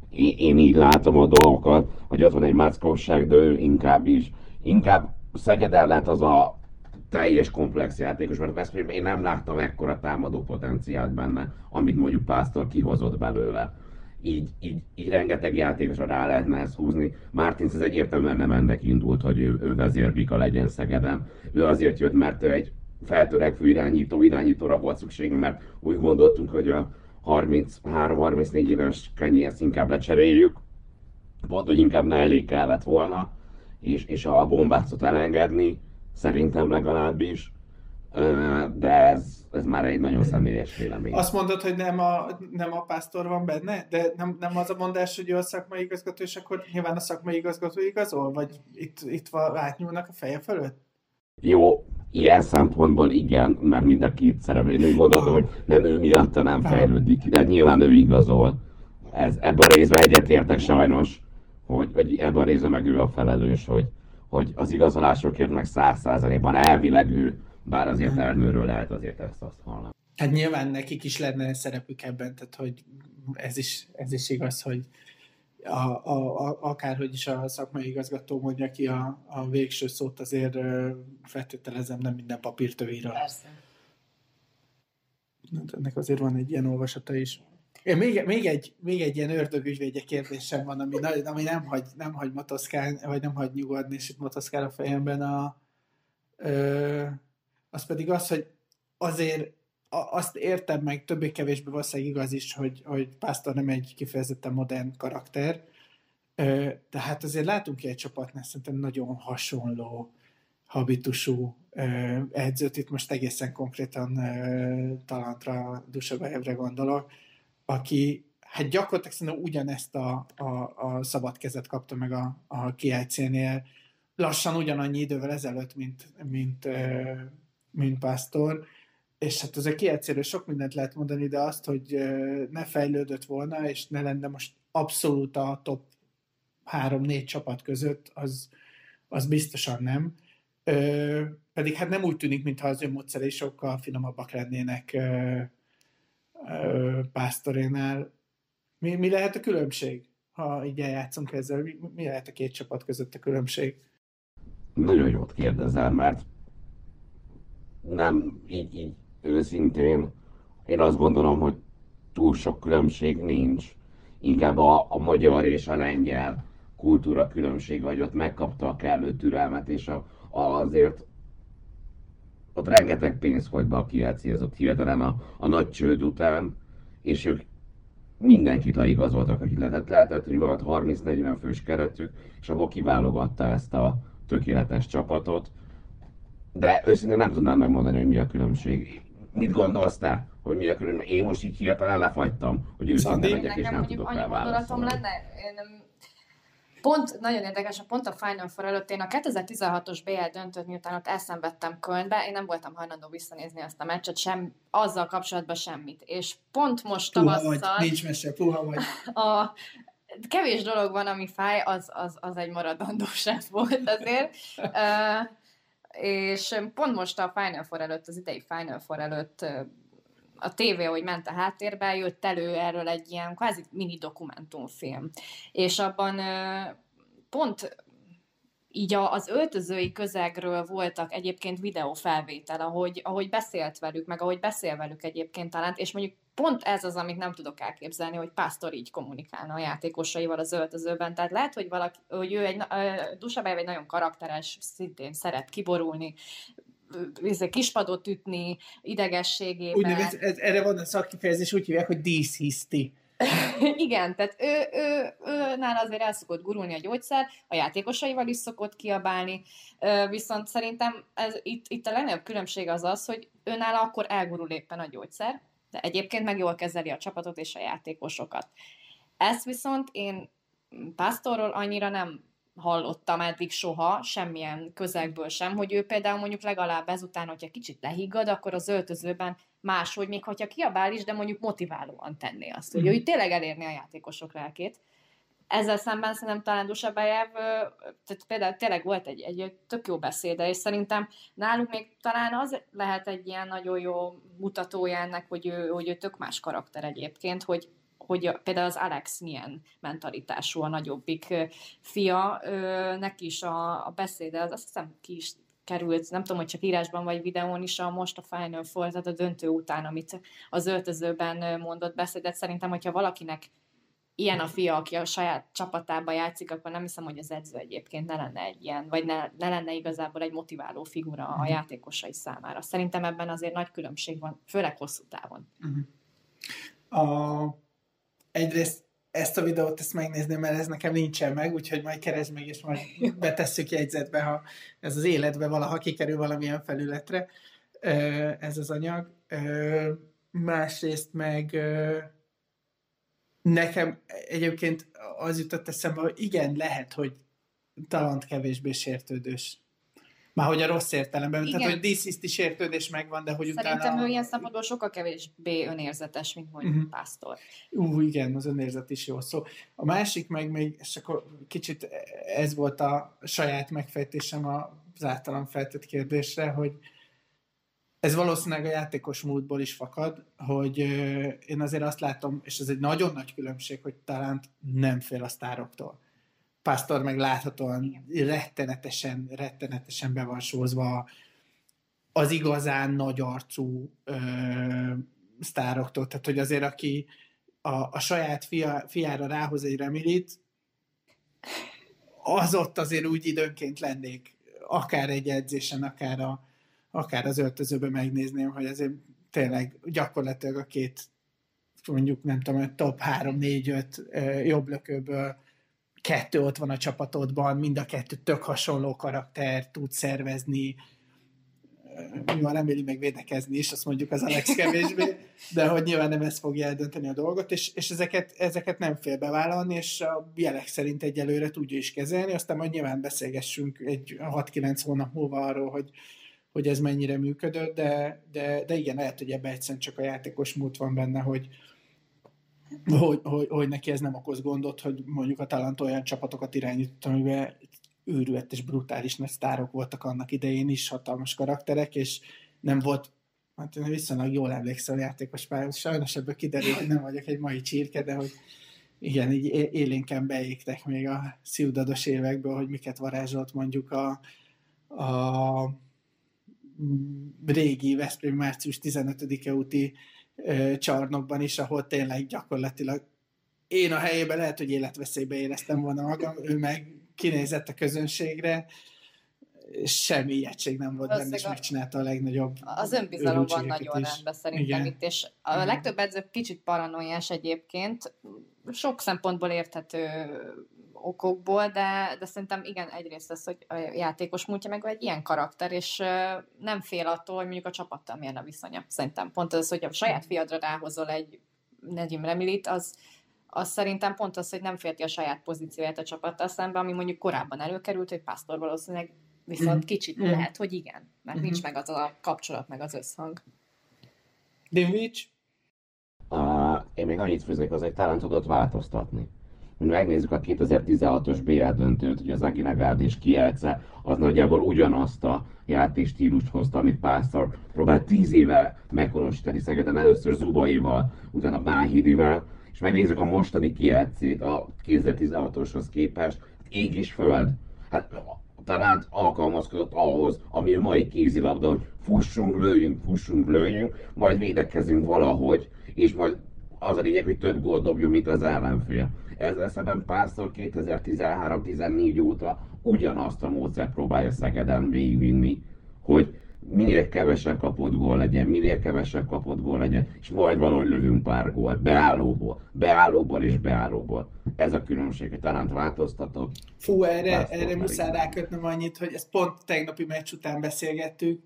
Speaker 4: Én, én így látom a dolgokat, hogy ott van egy mackóság, de ő inkább is, inkább Szegeden lett az a teljes komplex játékos, mert Veszprém én nem láttam ekkora támadó potenciált benne, amit mondjuk Pásztor kihozott belőle. Így, így, így rengeteg játékosra rá lehetne ezt húzni. Martins ez egyértelműen nem ennek indult, hogy ő, ő vezérbika legyen Szegeden. Ő azért jött, mert ő egy feltörekvő irányító, irányítóra volt szükségünk, mert úgy gondoltunk, hogy a 33-34 éves kenyérsz inkább lecseréljük, volt, hogy inkább ne elég kellett volna, és, és a bombácot elengedni, szerintem legalábbis, de ez, ez már egy nagyon személyes vélemény.
Speaker 3: Azt mondod, hogy nem a, nem a pásztor van benne, de nem, nem az a mondás, hogy ő a szakmai igazgató, és akkor nyilván a szakmai igazgató igazol? Vagy itt, itt van, átnyúlnak a feje fölött?
Speaker 4: Jó, ilyen szempontból igen, mert mind a két szereplő úgy gondolom, hogy nem ő miatta nem fejlődik, de nyilván ő igazol. Ez, ebben a részben egyetértek sajnos, hogy, hogy ebben a részben meg ő a felelős, hogy, hogy az igazolásokért meg száz százalékban elvileg ő, bár azért elmőről lehet azért ezt azt hallani.
Speaker 3: Hát nyilván nekik is lenne szerepük ebben, tehát hogy ez is, ez is igaz, hogy a, a, a, akárhogy is a szakmai igazgató mondja ki a, a végső szót, azért feltételezem nem minden papírtövére.
Speaker 2: Persze.
Speaker 3: Ennek azért van egy ilyen olvasata is. Én még, még, egy, még egy ilyen ördögügyvédje kérdésem van, ami, ami nem, hagy, nem hagy motoszkálni, vagy nem hagy nyugodni, és itt motoszkál a fejemben. A, ö, az pedig az, hogy azért azt értem meg, többé-kevésbé valószínűleg igaz is, hogy, hogy Pásztor nem egy kifejezetten modern karakter, de hát azért látunk egy csapatnál szerintem nagyon hasonló habitusú edzőt, itt most egészen konkrétan Talantra, Dusabajevre gondolok, aki hát gyakorlatilag szerintem ugyanezt a, a, a szabad kezet kapta meg a, a kiájcénél lassan ugyanannyi idővel ezelőtt, mint, mint, ö, mint Pásztor, és hát azért kiegyszerű sok mindent lehet mondani, de azt, hogy ne fejlődött volna, és ne lenne most abszolút a top 3-4 csapat között, az, az biztosan nem. Ö, pedig hát nem úgy tűnik, mintha az ő módszerei sokkal finomabbak lennének ö, ö, Pásztorénál. Mi, mi lehet a különbség, ha így eljátszunk ezzel? Mi, mi lehet a két csapat között a különbség?
Speaker 4: Nagyon jót kérdezel, mert nem így, így őszintén, én azt gondolom, hogy túl sok különbség nincs. Inkább a, a magyar és a lengyel kultúra különbség, vagy ott megkapta a kellő türelmet, és a, a, azért ott rengeteg pénz folyt be a kielcélzott hirtelen a, a nagy csőd után, és ők mindenkit leigazoltak, akit lehetett, lehetett, hogy volt 30-40 fős keretük, és abból kiválogatta ezt a tökéletes csapatot. De őszintén nem tudnám megmondani, hogy mi a különbség. Mit gondolsz te, hogy mi a különbség? Én most így hirtelen lefagytam, hogy őszinte
Speaker 3: Szandi?
Speaker 4: legyek, és nem tudok rá
Speaker 2: gondolatom
Speaker 4: válaszolni.
Speaker 2: lenne, én nem, Pont, nagyon érdekes, a pont a Final Four előtt én a 2016-os BL döntőt, miután ott elszenvedtem Kölnbe, én nem voltam hajlandó visszanézni azt a meccset, sem, azzal kapcsolatban semmit. És pont most
Speaker 3: Puha
Speaker 2: tavasszal...
Speaker 3: vagy, nincs mese, puha vagy.
Speaker 2: a, kevés dolog van, ami fáj, az, az, az egy maradandó sem volt azért. Uh, és pont most a Final Four előtt, az idei Final Four előtt a tévé, hogy ment a háttérbe, jött elő erről egy ilyen kvázi mini dokumentumfilm. És abban pont így az öltözői közegről voltak egyébként videófelvétel, ahogy, ahogy beszélt velük, meg ahogy beszél velük egyébként talán, és mondjuk pont ez az, amit nem tudok elképzelni, hogy Pásztor így kommunikálna a játékosaival az öltözőben. Tehát lehet, hogy, valaki, hogy ő egy, Dusabály egy nagyon karakteres, szintén szeret kiborulni, izé, kispadot ütni, idegességében.
Speaker 3: Úgynevezett, ez, erre van a szakkifejezés, úgy hívják, hogy díszhiszti.
Speaker 2: Igen, tehát ő, ő, ő, nála azért el szokott gurulni a gyógyszer, a játékosaival is szokott kiabálni, viszont szerintem ez, itt, itt a legnagyobb különbség az az, hogy ő nála akkor elgurul éppen a gyógyszer, de egyébként meg jól kezeli a csapatot és a játékosokat. Ezt viszont én Pásztorról annyira nem hallottam eddig soha, semmilyen közegből sem, hogy ő például mondjuk legalább ezután, hogyha kicsit lehiggad, akkor az öltözőben máshogy, még hogyha kiabál is, de mondjuk motiválóan tenné azt, hogy mm. ő tényleg elérni a játékosok lelkét. Ezzel szemben szerintem talán Dusabájev, tehát például tényleg volt egy, egy tök jó beszéde, és szerintem náluk még talán az lehet egy ilyen nagyon jó mutatója ennek, hogy ő, hogy ő tök más karakter egyébként, hogy, hogy például az Alex milyen mentalitású a nagyobbik fia, neki is a, a beszéde, az azt hiszem ki is került, nem tudom, hogy csak írásban vagy videón is, a most a Final Four, tehát a döntő után, amit az öltözőben mondott beszédet, szerintem, hogyha valakinek ilyen a fia, aki a saját csapatába játszik, akkor nem hiszem, hogy az edző egyébként ne lenne egy ilyen, vagy ne, ne lenne igazából egy motiváló figura a mhm. játékosai számára. Szerintem ebben azért nagy különbség van, főleg hosszú távon.
Speaker 3: Uh-huh. A, egyrészt ezt a videót ezt megnézném, mert ez nekem nincsen meg, úgyhogy majd keresd meg, és majd betesszük jegyzetbe, ha ez az életbe valaha kikerül valamilyen felületre ez az anyag. Másrészt meg nekem egyébként az jutott eszembe, hogy igen, lehet, hogy talant kevésbé sértődős már hogy a rossz értelemben, Igen. tehát hogy dísziszti sértődés megvan, de hogy
Speaker 2: Szerintem utána... Szerintem ő ilyen szempontból sokkal kevésbé önérzetes, mint mondjuk uh-huh. Pásztor.
Speaker 3: Ú, igen, az önérzet is jó szó. A másik meg még, és akkor kicsit ez volt a saját megfejtésem az általam feltett kérdésre, hogy ez valószínűleg a játékos múltból is fakad, hogy én azért azt látom, és ez egy nagyon nagy különbség, hogy talán nem fél a sztároktól Pásztor meg láthatóan rettenetesen, rettenetesen be van sózva az igazán nagy arcú ö, sztároktól. Tehát, hogy azért aki a, a saját fia, fiára rához egy remilit, az ott azért úgy időnként lennék, akár egy edzésen, akár, a, akár az öltözőben megnézném, hogy azért tényleg gyakorlatilag a két mondjuk nem tudom, top 3-4-5 jobb lökőből kettő ott van a csapatodban, mind a kettő tök hasonló karakter, tud szervezni, nyilván nem éli meg védekezni is, azt mondjuk az Alex kevésbé, de hogy nyilván nem ez fogja eldönteni a dolgot, és, és ezeket, ezeket nem fél bevállalni, és a jelek szerint egyelőre tudja is kezelni, aztán majd nyilván beszélgessünk egy 6-9 hónap múlva arról, hogy, hogy ez mennyire működött, de, de, de igen, lehet, hogy ebbe egyszerűen csak a játékos múlt van benne, hogy, hogy, hogy, hogy neki ez nem okoz gondot, hogy mondjuk a Talant olyan csapatokat irányított, amiben őrület és brutális nagy sztárok voltak annak idején is, hatalmas karakterek, és nem volt, hát én viszonylag jól emlékszem a játékos pályán, sajnos ebből kiderül, hogy nem vagyok egy mai csirke, de hogy igen, így élénken beégtek még a sziudados évekből, hogy miket varázsolt mondjuk a, a régi Veszprém március 15-e úti csarnokban is, ahol tényleg gyakorlatilag én a helyében lehet, hogy életveszélybe éreztem volna magam, ő meg kinézett a közönségre, semmi ilyetség nem volt benne, és megcsinálta a legnagyobb
Speaker 2: Az önbizalom van nagyon is. rendben szerintem Igen. itt, és a Igen. legtöbb edző kicsit paranoiás egyébként, sok szempontból érthető okokból, de, de szerintem igen, egyrészt az, hogy a játékos múltja meg egy ilyen karakter, és nem fél attól, hogy mondjuk a csapattal milyen a viszonya. Szerintem pont az, hogy a saját fiadra ráhozol egy Negyim Remilit, az, az szerintem pont az, hogy nem férti a saját pozícióját a csapattal szemben, ami mondjuk korábban előkerült, hogy Pásztor valószínűleg viszont kicsit
Speaker 3: Mhm.
Speaker 2: lehet, hogy igen, mert nincs
Speaker 3: Mhm.
Speaker 2: meg az a kapcsolat, meg az összhang.
Speaker 3: Dinvics?
Speaker 4: Uh, én még annyit főznék, az egy talán tudott változtatni. Hogy megnézzük a 2016-os BL döntőt, hogy az Aguinagárd és Kielce, az nagyjából ugyanazt a játékstílust hozta, amit Pásztor próbált 10 éve meghonosítani Szegeden, először Zubaival, utána Máhidivel, és megnézzük a mostani Kielcét a 2016-oshoz képest, ég és föld. Hát talán alkalmazkodott ahhoz, ami a mai kézilabda, hogy fussunk, lőjünk, fussunk, lőjünk, majd védekezünk valahogy, és majd az a lényeg, hogy több gólt dobjunk, mint az ellenfél. Ezzel szemben Pásztor 2013-14 óta ugyanazt a módszert próbálja Szegeden végigvinni, hogy minél kevesebb kapott gól legyen, minél kevesebb kapott gól legyen, és majd valahogy lövünk pár gólt, beállóból, beállóból és beállóból. Ez a különbség, hogy talán változtatok.
Speaker 3: Fú, erre, erre muszáj rákötnöm annyit, hogy ezt pont tegnapi meccs után beszélgettük,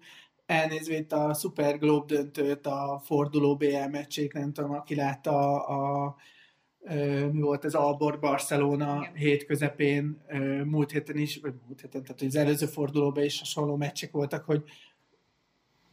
Speaker 3: elnézve itt a Super Globe döntőt, a forduló BL meccsét, nem tudom, aki látta a, a mi volt ez Albor Barcelona
Speaker 2: Igen.
Speaker 3: hét közepén, ö, múlt héten is, vagy múlt héten, tehát az előző fordulóban is hasonló meccsek voltak, hogy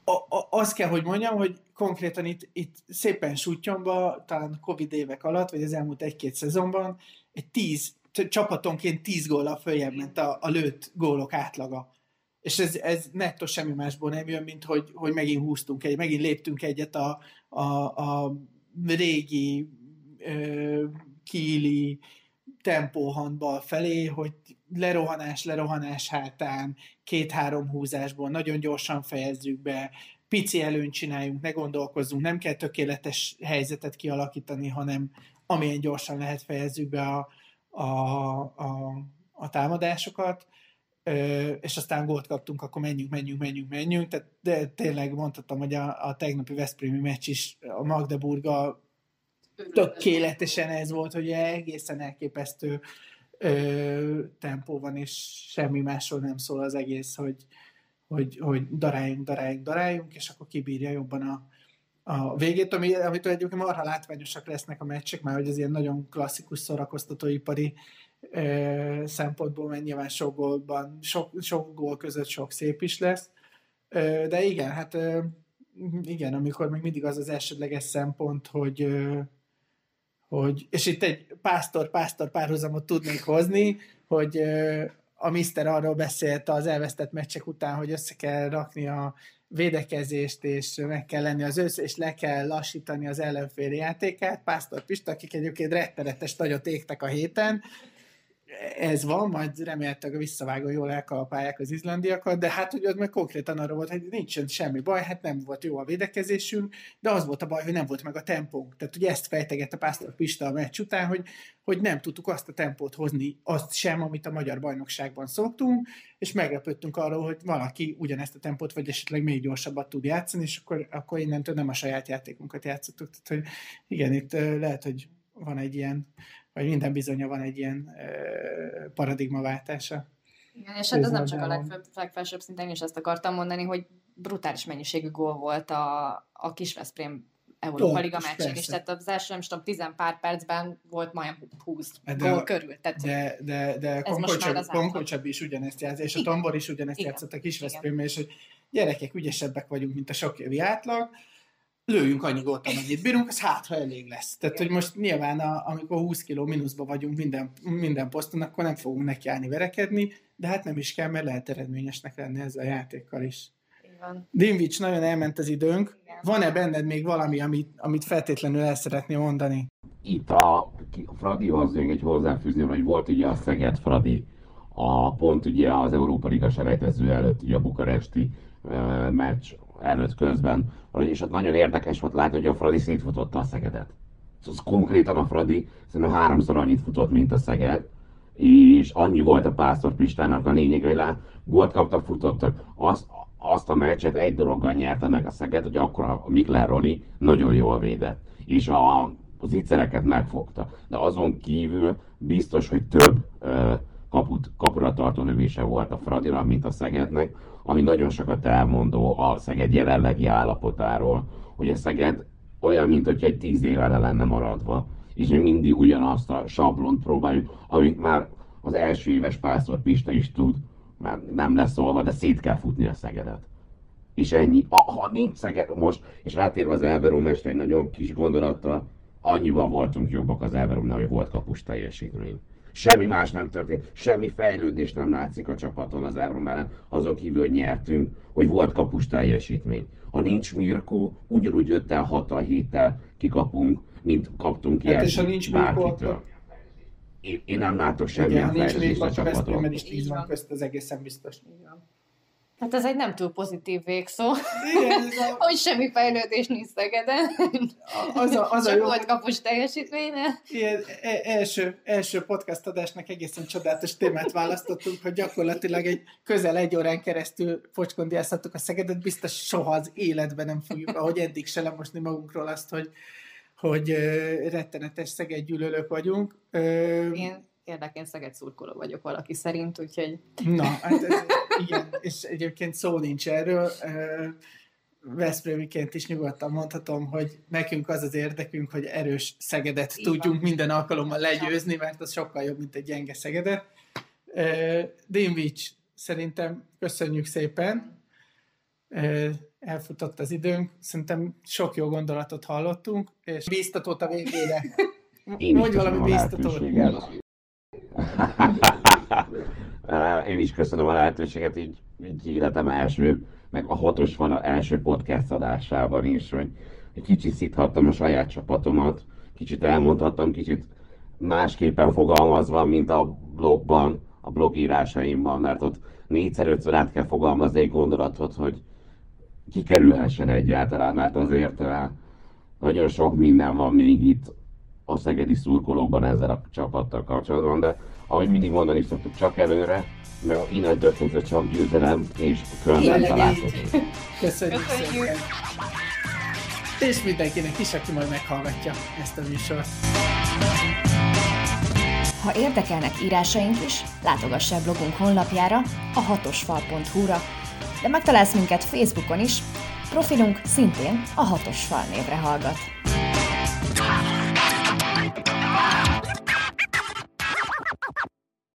Speaker 3: a, a, azt kell, hogy mondjam, hogy konkrétan itt, itt szépen sutyomba, talán Covid évek alatt, vagy az elmúlt egy-két szezonban, egy tíz, csapatonként tíz góllal följebb ment a, a lőtt gólok átlaga. És ez, ez nettó semmi másból nem jön, mint hogy, hogy megint húztunk egy, megint léptünk egyet a, a, a régi ö, kíli tempóhandbal felé, hogy lerohanás, lerohanás hátán, két-három húzásból nagyon gyorsan fejezzük be, pici előnyt csináljunk, ne gondolkozzunk, nem kell tökéletes helyzetet kialakítani, hanem amilyen gyorsan lehet fejezzük be a, a, a, a támadásokat, és aztán gólt kaptunk, akkor menjünk, menjünk, menjünk, menjünk. Tehát de tényleg mondhatom, hogy a, a tegnapi Veszprémi meccs is a Magdeburga tökéletesen ez volt, hogy egészen elképesztő ö, tempó van, és semmi másról nem szól az egész, hogy, hogy, hogy daráljunk, daráljunk, daráljunk, és akkor kibírja jobban a, a végét, ami, amitől egyébként marha látványosak lesznek a meccsek, mert hogy az ilyen nagyon klasszikus szórakoztatóipari szempontból, mert nyilván sok gólban, sok, sok gól között sok szép is lesz. De igen, hát igen, amikor még mindig az az elsődleges szempont, hogy hogy, és itt egy pásztor-pásztor párhuzamot tudnék hozni, hogy a Mister arról beszélt az elvesztett meccsek után, hogy össze kell rakni a védekezést, és meg kell lenni az össze, és le kell lassítani az ellenfél játékát. Pásztor Pista, akik egyébként rettenetes nagyot égtek a héten, ez van, majd remélhetőleg a visszavágó jól elkalapálják az izlandiakat, de hát ugye az meg konkrétan arra volt, hogy nincsen semmi baj, hát nem volt jó a védekezésünk, de az volt a baj, hogy nem volt meg a tempónk. Tehát ugye ezt fejtegette Pásztor Pista a meccs után, hogy, hogy nem tudtuk azt a tempót hozni, azt sem, amit a magyar bajnokságban szoktunk, és meglepődtünk arról, hogy valaki ugyanezt a tempót, vagy esetleg még gyorsabbat tud játszani, és akkor, akkor innentől nem a saját játékunkat játszottuk. Tehát, hogy igen, itt lehet, hogy van egy ilyen, vagy minden bizonya van egy ilyen paradigmaváltása.
Speaker 2: Igen, és hát ez nem csak a legfőbb, legfelsőbb szinten, én is ezt akartam mondani, hogy brutális mennyiségű gól volt a, a Kisveszprém Európa
Speaker 3: Ó,
Speaker 2: Liga
Speaker 3: és
Speaker 2: és
Speaker 3: persze.
Speaker 2: tehát az első, nem is tudom, 10 pár percben volt majdnem 20
Speaker 3: De
Speaker 2: gól
Speaker 3: a-
Speaker 2: körül. Tehát,
Speaker 3: De, de, de. Konkocsab is ugyanezt játszott, és a
Speaker 2: Igen.
Speaker 3: Tombor is ugyanezt
Speaker 2: Igen.
Speaker 3: játszott a Kisveszprémmel, és hogy gyerekek, ügyesebbek vagyunk, mint a sok évi átlag, lőjünk annyi gólt, amennyit bírunk, az hát, ha elég lesz. Tehát, hogy most nyilván, a, amikor 20 kiló mínuszba vagyunk minden, minden poszton, akkor nem fogunk nekiállni verekedni, de hát nem is kell, mert lehet eredményesnek lenni ezzel a játékkal is. Dinvics, nagyon elment az időnk.
Speaker 2: Igen.
Speaker 3: Van-e benned még valami, amit, amit feltétlenül el szeretnél mondani?
Speaker 4: Itt a ki- Fradihoz még egy hozzáfűzni, hogy volt ugye a Szeged Fradi, a pont ugye az Európa Liga selejtező előtt, ugye a bukaresti uh, meccs előtt közben, és ott nagyon érdekes volt látni, hogy a Fradi szétfutotta a Szegedet. Szóval konkrétan a Fradi szerintem háromszor annyit futott, mint a Szeged, és annyi volt a Pásztor Pistának a lényeg, hogy lát, gólt kaptak, futottak. Azt, azt a meccset egy dologgal nyerte meg a Szeged, hogy akkor a Mikler Roli nagyon jól védett, és a, az ígyszereket megfogta. De azon kívül biztos, hogy több ö, kaput, kapura tartó lövése volt a Fradinak, mint a Szegednek, ami nagyon sokat elmondó a Szeged jelenlegi állapotáról, hogy a Szeged olyan, mint hogy egy tíz éve le lenne maradva. és mi mindig ugyanazt a sablont próbáljuk, amit már az első éves Pásztor Pista is tud, már nem lesz szólva, de szét kell futni a Szegedet. És ennyi. Ha nincs Szeged most, és rátérve az Elverum mester egy nagyon kis gondolattal, annyiban voltunk jobbak az Elverumnál, hogy volt kapus teljesítmény. Semmi más nem történt, semmi fejlődés nem látszik a csapaton az ellen, azon kívül, hogy nyertünk, hogy volt kapus teljesítmény. Ha nincs Mirko, ugyanúgy 5 6 héttel kikapunk, mint kaptunk
Speaker 3: hát és ha nincs Mirko, akkor...
Speaker 4: Én, én, nem látok semmilyen fejlődést a csapaton.
Speaker 3: Mert is 10 van közt, az egészen biztos. Igen.
Speaker 2: Hát ez egy nem túl pozitív végszó, Igen, a... hogy semmi fejlődés nincs Szegeden. Az a, az a jó, volt kapus teljesítménye.
Speaker 3: Igen, e- első, első podcast adásnak egészen csodálatos témát választottunk, hogy gyakorlatilag egy közel egy órán keresztül focskondiáztattuk a Szegedet, biztos soha az életben nem fogjuk, ahogy eddig se lemosni magunkról azt, hogy, hogy rettenetes szegedgyűlölők vagyunk.
Speaker 2: Én érdeként Szeged szurkoló vagyok valaki szerint, úgyhogy...
Speaker 3: Na, hát ez, igen, és egyébként szó nincs erről. Veszprémiként is nyugodtan mondhatom, hogy nekünk az az érdekünk, hogy erős Szegedet Így tudjunk van. minden alkalommal legyőzni, mert az sokkal jobb, mint egy gyenge Szegedet. Dinvics, szerintem köszönjük szépen. Elfutott az időnk, szerintem sok jó gondolatot hallottunk, és bíztatót a végére.
Speaker 4: Én Mondj valami bíztatót. Én is köszönöm a lehetőséget, így, így életem első, meg a hatos van a első podcast adásában is, hogy egy kicsit szíthattam a saját csapatomat, kicsit elmondhattam, kicsit másképpen fogalmazva, mint a blogban, a blogírásaimban, mert ott négyszer-ötször át kell fogalmazni egy gondolatot, hogy kikerülhessen egyáltalán, mert azért eh, nagyon sok minden van még itt a szegedi szurkolókban ezzel a csapattal kapcsolatban, de ahogy mindig mondani szoktuk, csak előre, mert innen történt csak győzelem, és különben találkozunk.
Speaker 3: Köszönjük, Köszönjük. szépen! És mindenkinek is, aki majd meghallgatja ezt a műsort.
Speaker 1: Ha érdekelnek írásaink is, látogass el blogunk honlapjára, a hatosfal.hu-ra, de megtalálsz minket Facebookon is, profilunk szintén a hatosfal névre hallgat.